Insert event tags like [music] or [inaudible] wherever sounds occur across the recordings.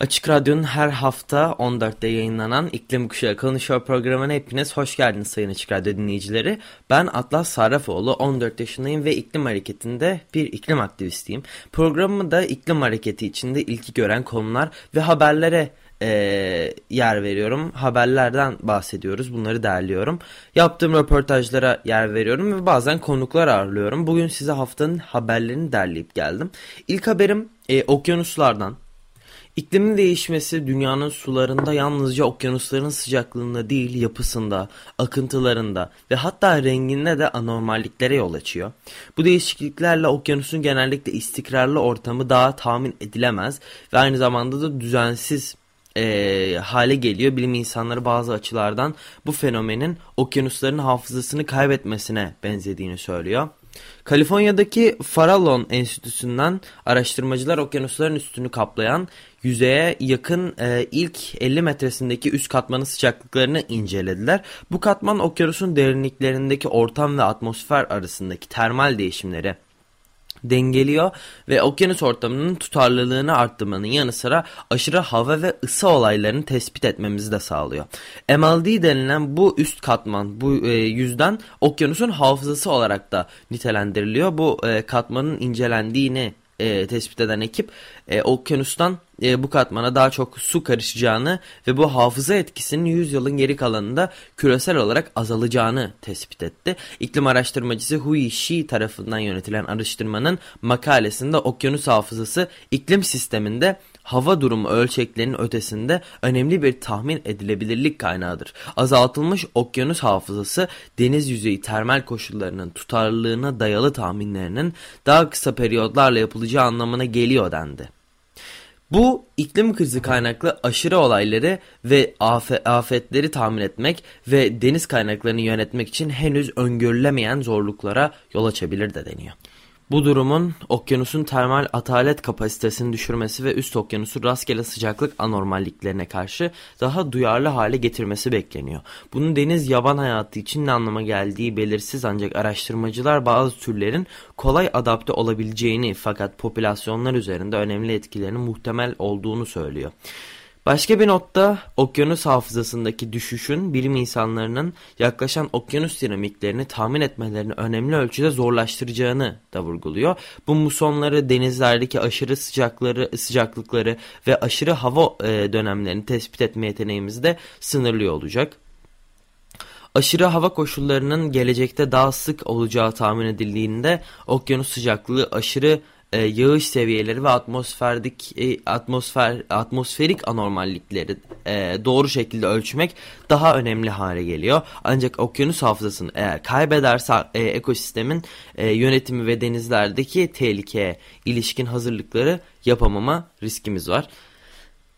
Açık Radyo'nun her hafta 14'te yayınlanan İklim Kuşağı Konuşuyor programına hepiniz hoş geldiniz Sayın Açık Radyo dinleyicileri. Ben Atlas Sarrafoğlu, 14 yaşındayım ve iklim hareketinde bir iklim aktivistiyim. Programımı da iklim hareketi içinde ilki gören konular ve haberlere e, yer veriyorum. Haberlerden bahsediyoruz. Bunları derliyorum. Yaptığım röportajlara yer veriyorum ve bazen konuklar ağırlıyorum. Bugün size haftanın haberlerini derleyip geldim. İlk haberim e, okyanuslardan. İklimin değişmesi dünyanın sularında yalnızca okyanusların sıcaklığında değil yapısında, akıntılarında ve hatta renginde de anormalliklere yol açıyor. Bu değişikliklerle okyanusun genellikle istikrarlı ortamı daha tahmin edilemez ve aynı zamanda da düzensiz e, hale geliyor. Bilim insanları bazı açılardan bu fenomenin okyanusların hafızasını kaybetmesine benzediğini söylüyor. Kaliforniya'daki Farallon Enstitüsü'nden araştırmacılar okyanusların üstünü kaplayan yüzeye yakın e, ilk 50 metresindeki üst katmanın sıcaklıklarını incelediler. Bu katman okyanusun derinliklerindeki ortam ve atmosfer arasındaki termal değişimleri dengeliyor ve okyanus ortamının tutarlılığını arttırmanın yanı sıra aşırı hava ve ısı olaylarını tespit etmemizi de sağlıyor. MLD denilen bu üst katman bu e, yüzden okyanusun hafızası olarak da nitelendiriliyor. Bu e, katmanın incelendiğini e, tespit eden ekip e, okyanustan e, bu katmana daha çok su karışacağını ve bu hafıza etkisinin 100 yılın geri kalanında küresel olarak azalacağını tespit etti. İklim araştırmacısı Hui Shi tarafından yönetilen araştırmanın makalesinde okyanus hafızası iklim sisteminde hava durumu ölçeklerinin ötesinde önemli bir tahmin edilebilirlik kaynağıdır. Azaltılmış okyanus hafızası deniz yüzeyi termal koşullarının tutarlılığına dayalı tahminlerinin daha kısa periyotlarla yapılacağı anlamına geliyor dendi. Bu iklim krizi kaynaklı aşırı olayları ve afetleri tahmin etmek ve deniz kaynaklarını yönetmek için henüz öngörülemeyen zorluklara yol açabilir de deniyor. Bu durumun okyanusun termal atalet kapasitesini düşürmesi ve üst okyanusu rastgele sıcaklık anormalliklerine karşı daha duyarlı hale getirmesi bekleniyor. Bunun deniz yaban hayatı için ne anlama geldiği belirsiz ancak araştırmacılar bazı türlerin kolay adapte olabileceğini fakat popülasyonlar üzerinde önemli etkilerinin muhtemel olduğunu söylüyor. Başka bir notta okyanus hafızasındaki düşüşün bilim insanlarının yaklaşan okyanus dinamiklerini tahmin etmelerini önemli ölçüde zorlaştıracağını da vurguluyor. Bu musonları denizlerdeki aşırı sıcakları, sıcaklıkları ve aşırı hava e, dönemlerini tespit etme yeteneğimizi de sınırlıyor olacak. Aşırı hava koşullarının gelecekte daha sık olacağı tahmin edildiğinde okyanus sıcaklığı aşırı e, yağış seviyeleri ve atmosferdik e, atmosfer atmosferik anormallikleri e, doğru şekilde ölçmek daha önemli hale geliyor. Ancak okyanus hafızasını eğer kaybederse e, ekosistemin e, yönetimi ve denizlerdeki tehlikeye ilişkin hazırlıkları yapamama riskimiz var.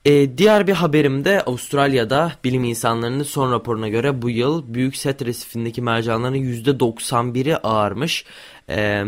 Ee, diğer bir haberimde Avustralya'da bilim insanlarının son raporuna göre bu yıl Büyük Set Resifi'ndeki mercanların %91'i ağarmış. Ee,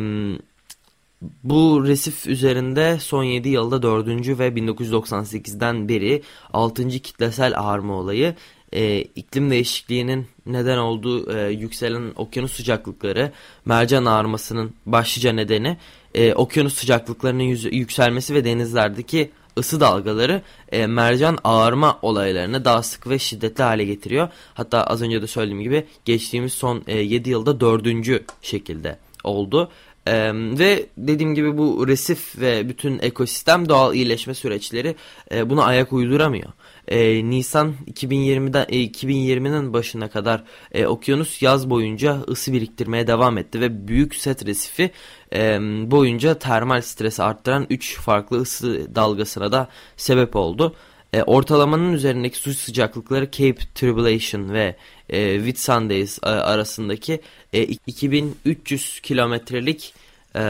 bu resif üzerinde son 7 yılda 4. ve 1998'den beri 6. kitlesel ağarma olayı e, iklim değişikliğinin neden olduğu e, yükselen okyanus sıcaklıkları mercan ağarmasının başlıca nedeni e, okyanus sıcaklıklarının yüz, yükselmesi ve denizlerdeki ısı dalgaları e, mercan ağarma olaylarını daha sık ve şiddetli hale getiriyor. Hatta az önce de söylediğim gibi geçtiğimiz son e, 7 yılda dördüncü şekilde oldu. Ee, ve dediğim gibi bu resif ve bütün ekosistem doğal iyileşme süreçleri e, buna ayak uyduramıyor. E, Nisan 2020'den e, 2020'nin başına kadar e, okyanus yaz boyunca ısı biriktirmeye devam etti ve büyük set resifi e, boyunca termal stresi arttıran 3 farklı ısı dalgasına da sebep oldu. E, ortalamanın üzerindeki su sıcaklıkları Cape Tribulation ve e, Whitsundays e, arasındaki e, 2300 kilometrelik e,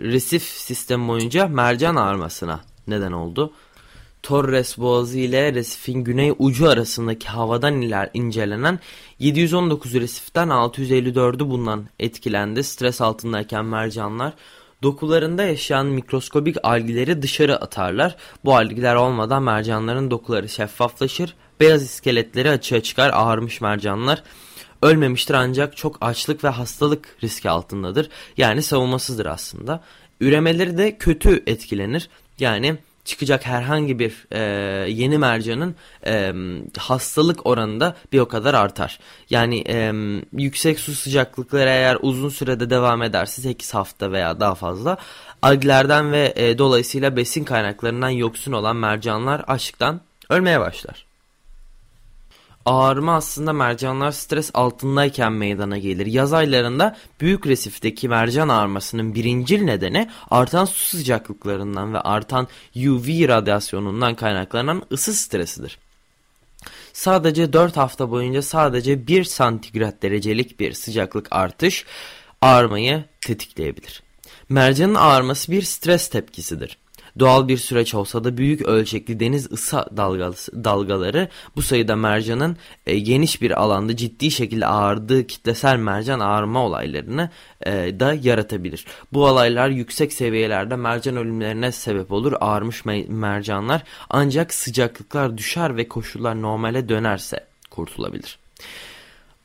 resif sistem boyunca mercan ağarmasına neden oldu. Torres Boğazı ile resifin güney ucu arasındaki havadan iler incelenen 719 resiften 654'ü bundan etkilendi. Stres altındayken mercanlar dokularında yaşayan mikroskobik algileri dışarı atarlar. Bu algiler olmadan mercanların dokuları şeffaflaşır, beyaz iskeletleri açığa çıkar ağarmış mercanlar ölmemiştir ancak çok açlık ve hastalık riski altındadır. Yani savunmasızdır aslında. Üremeleri de kötü etkilenir. Yani çıkacak herhangi bir e, yeni mercanın e, hastalık oranında bir o kadar artar. Yani e, yüksek su sıcaklıkları eğer uzun sürede devam ederse 8 hafta veya daha fazla alglerden ve e, dolayısıyla besin kaynaklarından yoksun olan mercanlar açlıktan ölmeye başlar. Ağarma aslında mercanlar stres altındayken meydana gelir. Yaz aylarında büyük resifteki mercan ağarmasının birincil nedeni artan su sıcaklıklarından ve artan UV radyasyonundan kaynaklanan ısı stresidir. Sadece 4 hafta boyunca sadece 1 santigrat derecelik bir sıcaklık artış ağarmayı tetikleyebilir. Mercanın ağarması bir stres tepkisidir. Doğal bir süreç olsa da büyük ölçekli deniz ısı dalgaları bu sayıda mercanın e, geniş bir alanda ciddi şekilde ağırdığı kitlesel mercan ağırma olaylarını e, da yaratabilir. Bu olaylar yüksek seviyelerde mercan ölümlerine sebep olur. Ağarmış mercanlar ancak sıcaklıklar düşer ve koşullar normale dönerse kurtulabilir.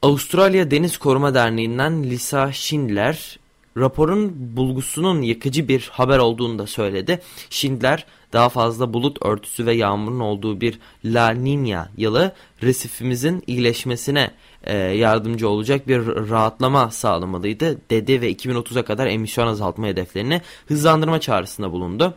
Avustralya Deniz Koruma Derneği'nden Lisa Schindler raporun bulgusunun yakıcı bir haber olduğunu da söyledi. Schindler daha fazla bulut örtüsü ve yağmurun olduğu bir La Nina yılı resifimizin iyileşmesine e, yardımcı olacak bir rahatlama sağlamalıydı dedi ve 2030'a kadar emisyon azaltma hedeflerini hızlandırma çağrısında bulundu.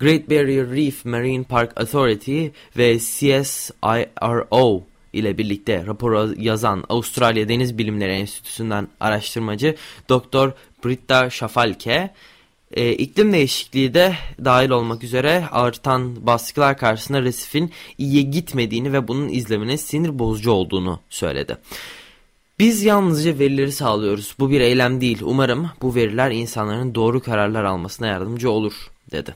Great Barrier Reef Marine Park Authority ve CSIRO ile birlikte raporu yazan Avustralya Deniz Bilimleri Enstitüsü'nden araştırmacı Dr. Britta Şafalke, e, iklim değişikliği de dahil olmak üzere artan baskılar karşısında resifin iyiye gitmediğini ve bunun izleminin sinir bozucu olduğunu söyledi. Biz yalnızca verileri sağlıyoruz. Bu bir eylem değil. Umarım bu veriler insanların doğru kararlar almasına yardımcı olur, dedi.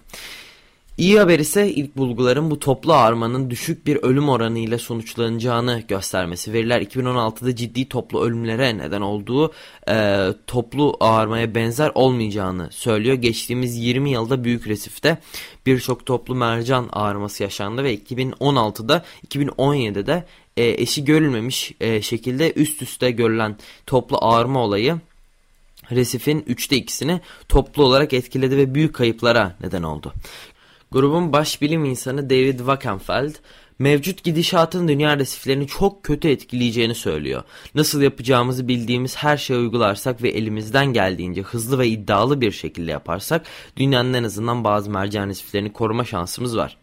İyi haber ise ilk bulguların bu toplu ağarmanın düşük bir ölüm oranı ile sonuçlanacağını göstermesi. Veriler 2016'da ciddi toplu ölümlere neden olduğu e, toplu ağarmaya benzer olmayacağını söylüyor. Geçtiğimiz 20 yılda Büyük Resif'te birçok toplu mercan ağarması yaşandı ve 2016'da 2017'de e, eşi görülmemiş e, şekilde üst üste görülen toplu ağarma olayı resifin üçte ikisini toplu olarak etkiledi ve büyük kayıplara neden oldu. Grubun baş bilim insanı David Wackenfeld mevcut gidişatın dünya resiflerini çok kötü etkileyeceğini söylüyor. Nasıl yapacağımızı bildiğimiz her şeyi uygularsak ve elimizden geldiğince hızlı ve iddialı bir şekilde yaparsak dünyanın en azından bazı mercan resiflerini koruma şansımız var.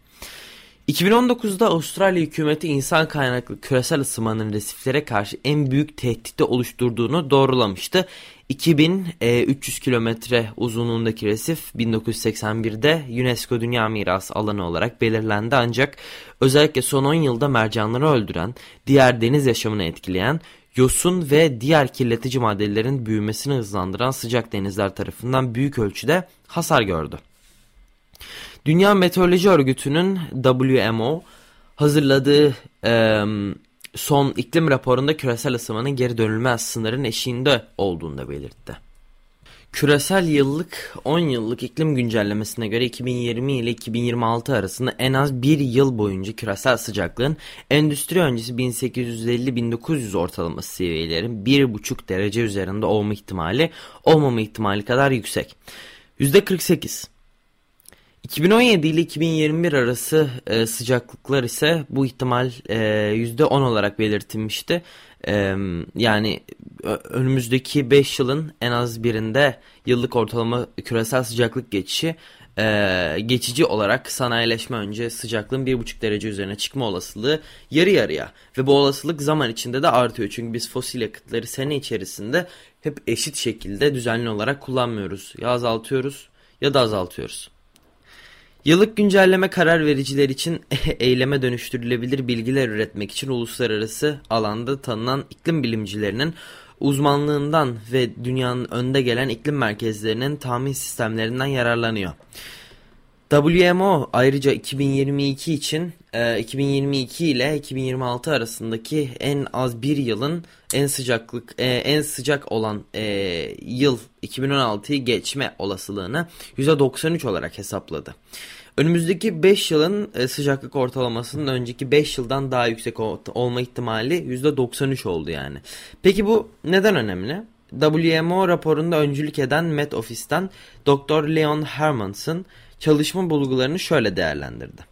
2019'da Avustralya hükümeti insan kaynaklı küresel ısınmanın resiflere karşı en büyük tehditte oluşturduğunu doğrulamıştı. 2300 e, kilometre uzunluğundaki resif 1981'de UNESCO Dünya Mirası alanı olarak belirlendi ancak özellikle son 10 yılda mercanları öldüren, diğer deniz yaşamını etkileyen, yosun ve diğer kirletici maddelerin büyümesini hızlandıran sıcak denizler tarafından büyük ölçüde hasar gördü. Dünya Meteoroloji Örgütü'nün WMO hazırladığı e, son iklim raporunda küresel ısınmanın geri dönülmez sınırın eşiğinde olduğunu da belirtti. Küresel yıllık 10 yıllık iklim güncellemesine göre 2020 ile 2026 arasında en az bir yıl boyunca küresel sıcaklığın endüstri öncesi 1850-1900 ortalaması seviyelerin 1,5 derece üzerinde olma ihtimali olmama ihtimali kadar yüksek. %48 2017 ile 2021 arası e, sıcaklıklar ise bu ihtimal e, %10 olarak belirtilmişti. E, yani önümüzdeki 5 yılın en az birinde yıllık ortalama küresel sıcaklık geçişi e, geçici olarak sanayileşme önce sıcaklığın 1,5 derece üzerine çıkma olasılığı yarı yarıya. Ve bu olasılık zaman içinde de artıyor. Çünkü biz fosil yakıtları sene içerisinde hep eşit şekilde düzenli olarak kullanmıyoruz. Ya azaltıyoruz ya da azaltıyoruz. Yıllık güncelleme karar vericiler için [laughs] eyleme dönüştürülebilir bilgiler üretmek için uluslararası alanda tanınan iklim bilimcilerinin uzmanlığından ve dünyanın önde gelen iklim merkezlerinin tahmin sistemlerinden yararlanıyor. WMO ayrıca 2022 için 2022 e, ile 2026 arasındaki en az bir yılın en sıcaklık e, en sıcak olan e, yıl 2016'yı geçme olasılığını %93 olarak hesapladı. Önümüzdeki 5 yılın sıcaklık ortalamasının önceki 5 yıldan daha yüksek olma ihtimali %93 oldu yani. Peki bu neden önemli? WMO raporunda öncülük eden Met Office'ten Dr. Leon Hermans'ın çalışma bulgularını şöyle değerlendirdi.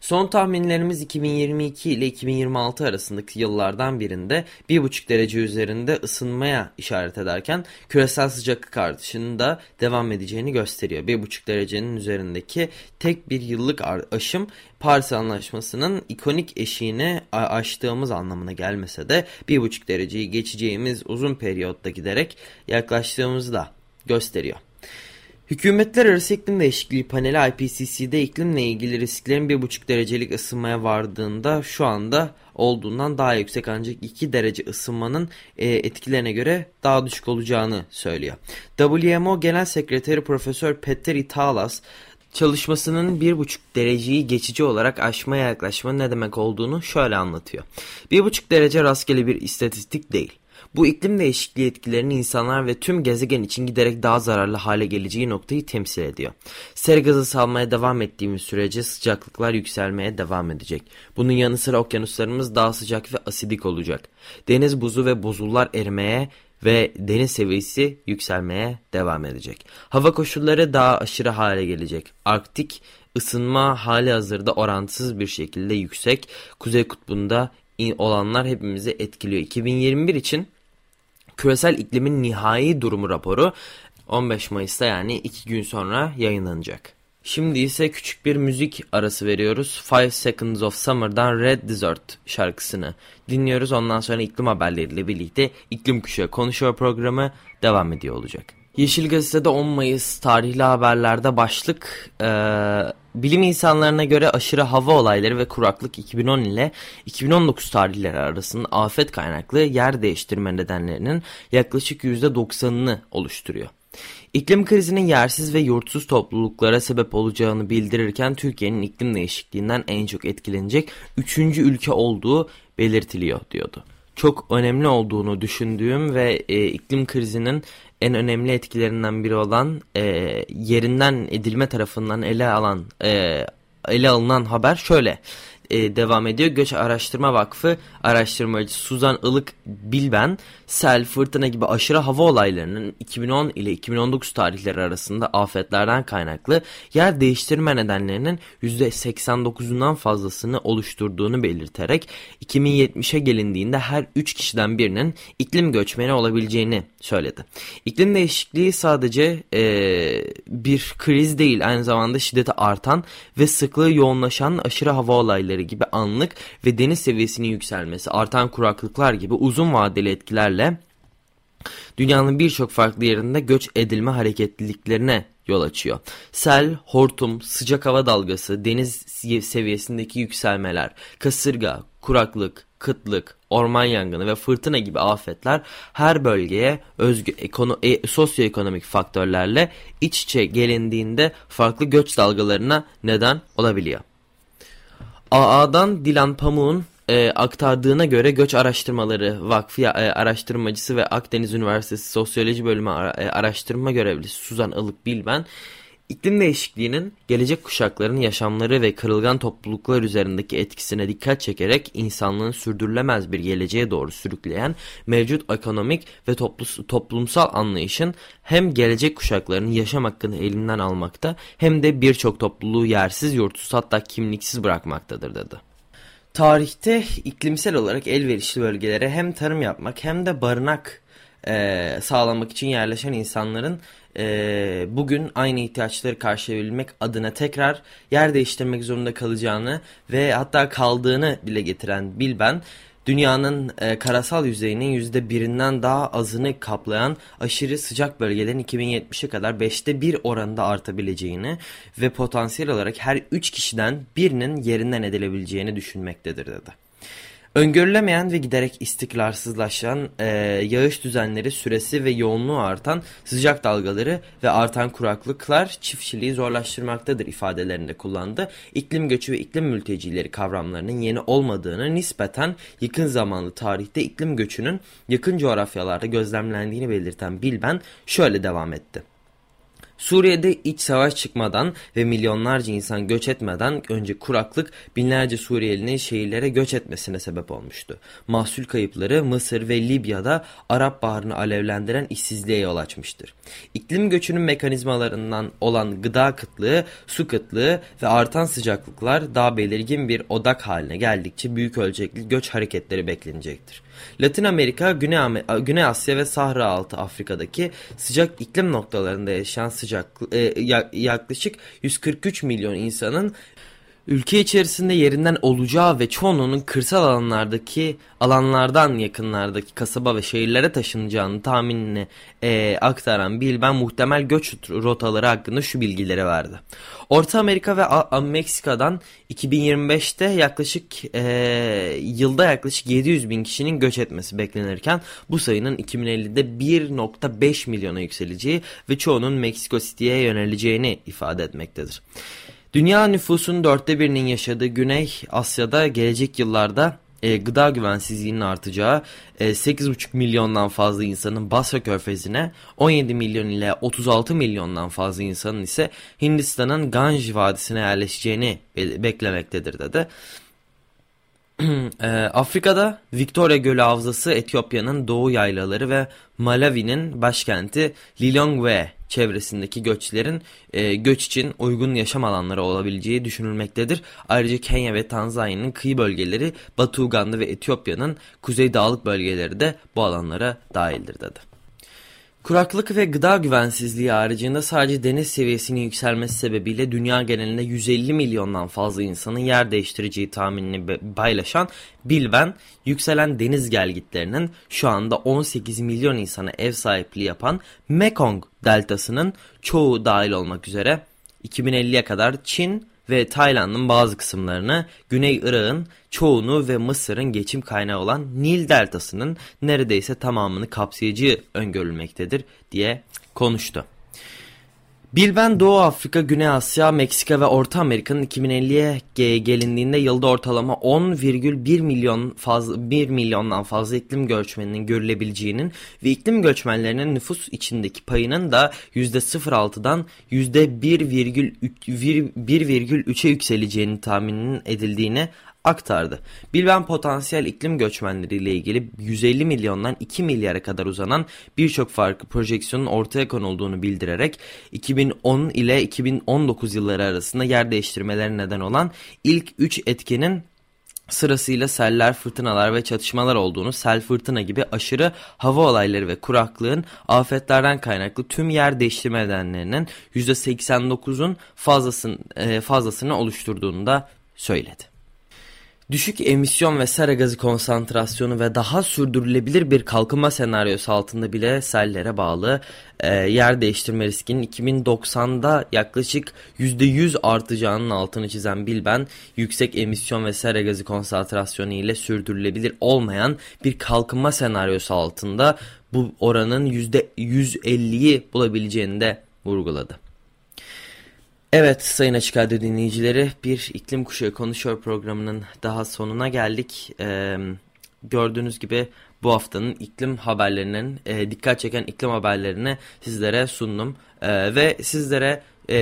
Son tahminlerimiz 2022 ile 2026 arasındaki yıllardan birinde 1,5 derece üzerinde ısınmaya işaret ederken küresel sıcaklık artışının da devam edeceğini gösteriyor. 1,5 derecenin üzerindeki tek bir yıllık aşım Paris Anlaşması'nın ikonik eşiğini aştığımız anlamına gelmese de 1,5 dereceyi geçeceğimiz uzun periyotta giderek yaklaştığımızı da gösteriyor. Hükümetler Arası İklim Değişikliği Paneli IPCC'de iklimle ilgili risklerin 1,5 derecelik ısınmaya vardığında şu anda olduğundan daha yüksek ancak 2 derece ısınmanın e, etkilerine göre daha düşük olacağını söylüyor. WMO Genel Sekreteri Profesör Peter Italas çalışmasının 1,5 dereceyi geçici olarak aşmaya yaklaşmanın ne demek olduğunu şöyle anlatıyor. 1,5 derece rastgele bir istatistik değil. Bu iklim değişikliği etkilerinin insanlar ve tüm gezegen için giderek daha zararlı hale geleceği noktayı temsil ediyor. Sera gazı salmaya devam ettiğimiz sürece sıcaklıklar yükselmeye devam edecek. Bunun yanı sıra okyanuslarımız daha sıcak ve asidik olacak. Deniz buzu ve buzullar erimeye ve deniz seviyesi yükselmeye devam edecek. Hava koşulları daha aşırı hale gelecek. Arktik ısınma hali hazırda orantısız bir şekilde yüksek. Kuzey kutbunda olanlar hepimizi etkiliyor. 2021 için küresel iklimin nihai durumu raporu 15 Mayıs'ta yani 2 gün sonra yayınlanacak. Şimdi ise küçük bir müzik arası veriyoruz. Five Seconds of Summer'dan Red Desert şarkısını dinliyoruz. Ondan sonra iklim haberleriyle birlikte iklim kuşağı konuşuyor programı devam ediyor olacak. Yeşil Gazete'de 10 Mayıs tarihli haberlerde başlık e, bilim insanlarına göre aşırı hava olayları ve kuraklık 2010 ile 2019 tarihleri arasında afet kaynaklı yer değiştirme nedenlerinin yaklaşık %90'ını oluşturuyor. İklim krizinin yersiz ve yurtsuz topluluklara sebep olacağını bildirirken Türkiye'nin iklim değişikliğinden en çok etkilenecek 3. ülke olduğu belirtiliyor diyordu. Çok önemli olduğunu düşündüğüm ve e, iklim krizinin en önemli etkilerinden biri olan e, yerinden edilme tarafından ele alan e, ele alınan haber şöyle e, devam ediyor. Göç Araştırma Vakfı araştırmacı Suzan Ilık Bilben, sel, fırtına gibi aşırı hava olaylarının 2010 ile 2019 tarihleri arasında afetlerden kaynaklı yer değiştirme nedenlerinin %89'undan fazlasını oluşturduğunu belirterek 2070'e gelindiğinde her 3 kişiden birinin iklim göçmeni olabileceğini söyledi. İklim değişikliği sadece e, bir kriz değil aynı zamanda şiddeti artan ve sıklığı yoğunlaşan aşırı hava olayları gibi anlık ve deniz seviyesinin yükselmesi, artan kuraklıklar gibi uzun vadeli etkilerle dünyanın birçok farklı yerinde göç edilme hareketliliklerine yol açıyor. Sel, hortum, sıcak hava dalgası, deniz seviyesindeki yükselmeler, kasırga, kuraklık, kıtlık, orman yangını ve fırtına gibi afetler her bölgeye özgü ekono e, sosyoekonomik faktörlerle iç içe gelindiğinde farklı göç dalgalarına neden olabiliyor. AA'dan Dilan Pamuk'un e, aktardığına göre Göç Araştırmaları Vakfı e, araştırmacısı ve Akdeniz Üniversitesi Sosyoloji Bölümü ara, e, araştırma görevlisi Suzan Ilık Bilben İklim değişikliğinin gelecek kuşakların yaşamları ve kırılgan topluluklar üzerindeki etkisine dikkat çekerek insanlığın sürdürülemez bir geleceğe doğru sürükleyen mevcut ekonomik ve toplumsal anlayışın hem gelecek kuşakların yaşam hakkını elinden almakta hem de birçok topluluğu yersiz, yurtsuz hatta kimliksiz bırakmaktadır dedi. Tarihte iklimsel olarak elverişli bölgelere hem tarım yapmak hem de barınak e, sağlamak için yerleşen insanların e, bugün aynı ihtiyaçları karşılayabilmek adına tekrar yer değiştirmek zorunda kalacağını ve hatta kaldığını dile getiren Bilben, dünyanın e, karasal yüzeyinin yüzde birinden daha azını kaplayan aşırı sıcak bölgelerin 2070'e kadar beşte bir oranında artabileceğini ve potansiyel olarak her üç kişiden birinin yerinden edilebileceğini düşünmektedir dedi. Öngörülemeyen ve giderek istikrarsızlaşan e, yağış düzenleri süresi ve yoğunluğu artan sıcak dalgaları ve artan kuraklıklar çiftçiliği zorlaştırmaktadır ifadelerinde kullandı. İklim göçü ve iklim mültecileri kavramlarının yeni olmadığını nispeten yakın zamanlı tarihte iklim göçünün yakın coğrafyalarda gözlemlendiğini belirten Bilben şöyle devam etti. Suriye'de iç savaş çıkmadan ve milyonlarca insan göç etmeden önce kuraklık binlerce Suriyelinin şehirlere göç etmesine sebep olmuştu. Mahsul kayıpları Mısır ve Libya'da Arap Baharı'nı alevlendiren işsizliğe yol açmıştır. İklim göçünün mekanizmalarından olan gıda kıtlığı, su kıtlığı ve artan sıcaklıklar daha belirgin bir odak haline geldikçe büyük ölçekli göç hareketleri beklenecektir. Latin Amerika, Güney, Güney Asya ve Sahra altı Afrika'daki sıcak iklim noktalarında yaşayan sıcak e, yaklaşık 143 milyon insanın ülke içerisinde yerinden olacağı ve çoğunluğunun kırsal alanlardaki alanlardan yakınlardaki kasaba ve şehirlere taşınacağını tahminini e, aktaran Bilben muhtemel göç rotaları hakkında şu bilgileri verdi. Orta Amerika ve A Meksika'dan 2025'te yaklaşık e, yılda yaklaşık 700 bin kişinin göç etmesi beklenirken bu sayının 2050'de 1.5 milyona yükseleceği ve çoğunun Meksiko City'ye yöneleceğini ifade etmektedir. Dünya nüfusunun dörtte birinin yaşadığı Güney Asya'da gelecek yıllarda e, gıda güvensizliğinin artacağı, e, 8,5 milyondan fazla insanın Basra Körfezi'ne, 17 milyon ile 36 milyondan fazla insanın ise Hindistan'ın Ganj Vadisi'ne yerleşeceğini beklemektedir dedi. E, Afrika'da Victoria Gölü Havzası Etiyopya'nın doğu yaylaları ve Malawi'nin başkenti Lilongwe çevresindeki göçlerin e, göç için uygun yaşam alanları olabileceği düşünülmektedir. Ayrıca Kenya ve Tanzanya'nın kıyı bölgeleri, Batı Uganda ve Etiyopya'nın kuzey dağlık bölgeleri de bu alanlara dahildir dedi. Kuraklık ve gıda güvensizliği haricinde sadece deniz seviyesinin yükselmesi sebebiyle dünya genelinde 150 milyondan fazla insanın yer değiştireceği tahminini paylaşan Bilben, yükselen deniz gelgitlerinin şu anda 18 milyon insana ev sahipliği yapan Mekong deltasının çoğu dahil olmak üzere 2050'ye kadar Çin ve Tayland'ın bazı kısımlarını, Güney Irak'ın çoğunu ve Mısır'ın geçim kaynağı olan Nil Deltası'nın neredeyse tamamını kapsayıcı öngörülmektedir diye konuştu. Bilben Doğu Afrika, Güney Asya, Meksika ve Orta Amerika'nın 2050'ye gelindiğinde yılda ortalama 10,1 milyon fazla 1 milyondan fazla iklim göçmeninin görülebileceğinin ve iklim göçmenlerinin nüfus içindeki payının da %0.6'dan %1,3'e yükseleceğini tahminin edildiğini aktardı. Bilben potansiyel iklim göçmenleriyle ilgili 150 milyondan 2 milyara kadar uzanan birçok farklı projeksiyonun ortaya konulduğunu bildirerek 2010 ile 2019 yılları arasında yer değiştirmeleri neden olan ilk 3 etkenin sırasıyla seller, fırtınalar ve çatışmalar olduğunu, sel fırtına gibi aşırı hava olayları ve kuraklığın afetlerden kaynaklı tüm yer değiştirme nedenlerinin %89'un fazlasını, e, fazlasını oluşturduğunu da söyledi. Düşük emisyon ve sera gazı konsantrasyonu ve daha sürdürülebilir bir kalkınma senaryosu altında bile sellere bağlı e, yer değiştirme riskinin 2090'da yaklaşık %100 artacağının altını çizen Bilben, yüksek emisyon ve sera gazı konsantrasyonu ile sürdürülebilir olmayan bir kalkınma senaryosu altında bu oranın %150'yi bulabileceğini de vurguladı. Evet Sayın Açık Radyo dinleyicileri bir iklim kuşağı konuşuyor programının daha sonuna geldik. Ee, gördüğünüz gibi bu haftanın iklim haberlerinin e, dikkat çeken iklim haberlerini sizlere sundum. E, ve sizlere e,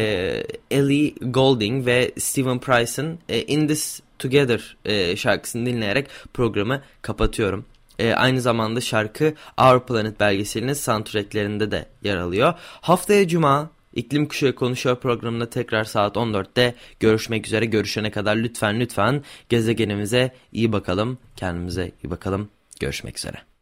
Ellie Goulding ve Stephen Price'ın e, In This Together e, şarkısını dinleyerek programı kapatıyorum. E, aynı zamanda şarkı Our Planet belgeselinin soundtracklerinde de yer alıyor. Haftaya Cuma İklim Kuşağı Konuşuyor programında tekrar saat 14'te görüşmek üzere. Görüşene kadar lütfen lütfen gezegenimize iyi bakalım. Kendimize iyi bakalım. Görüşmek üzere.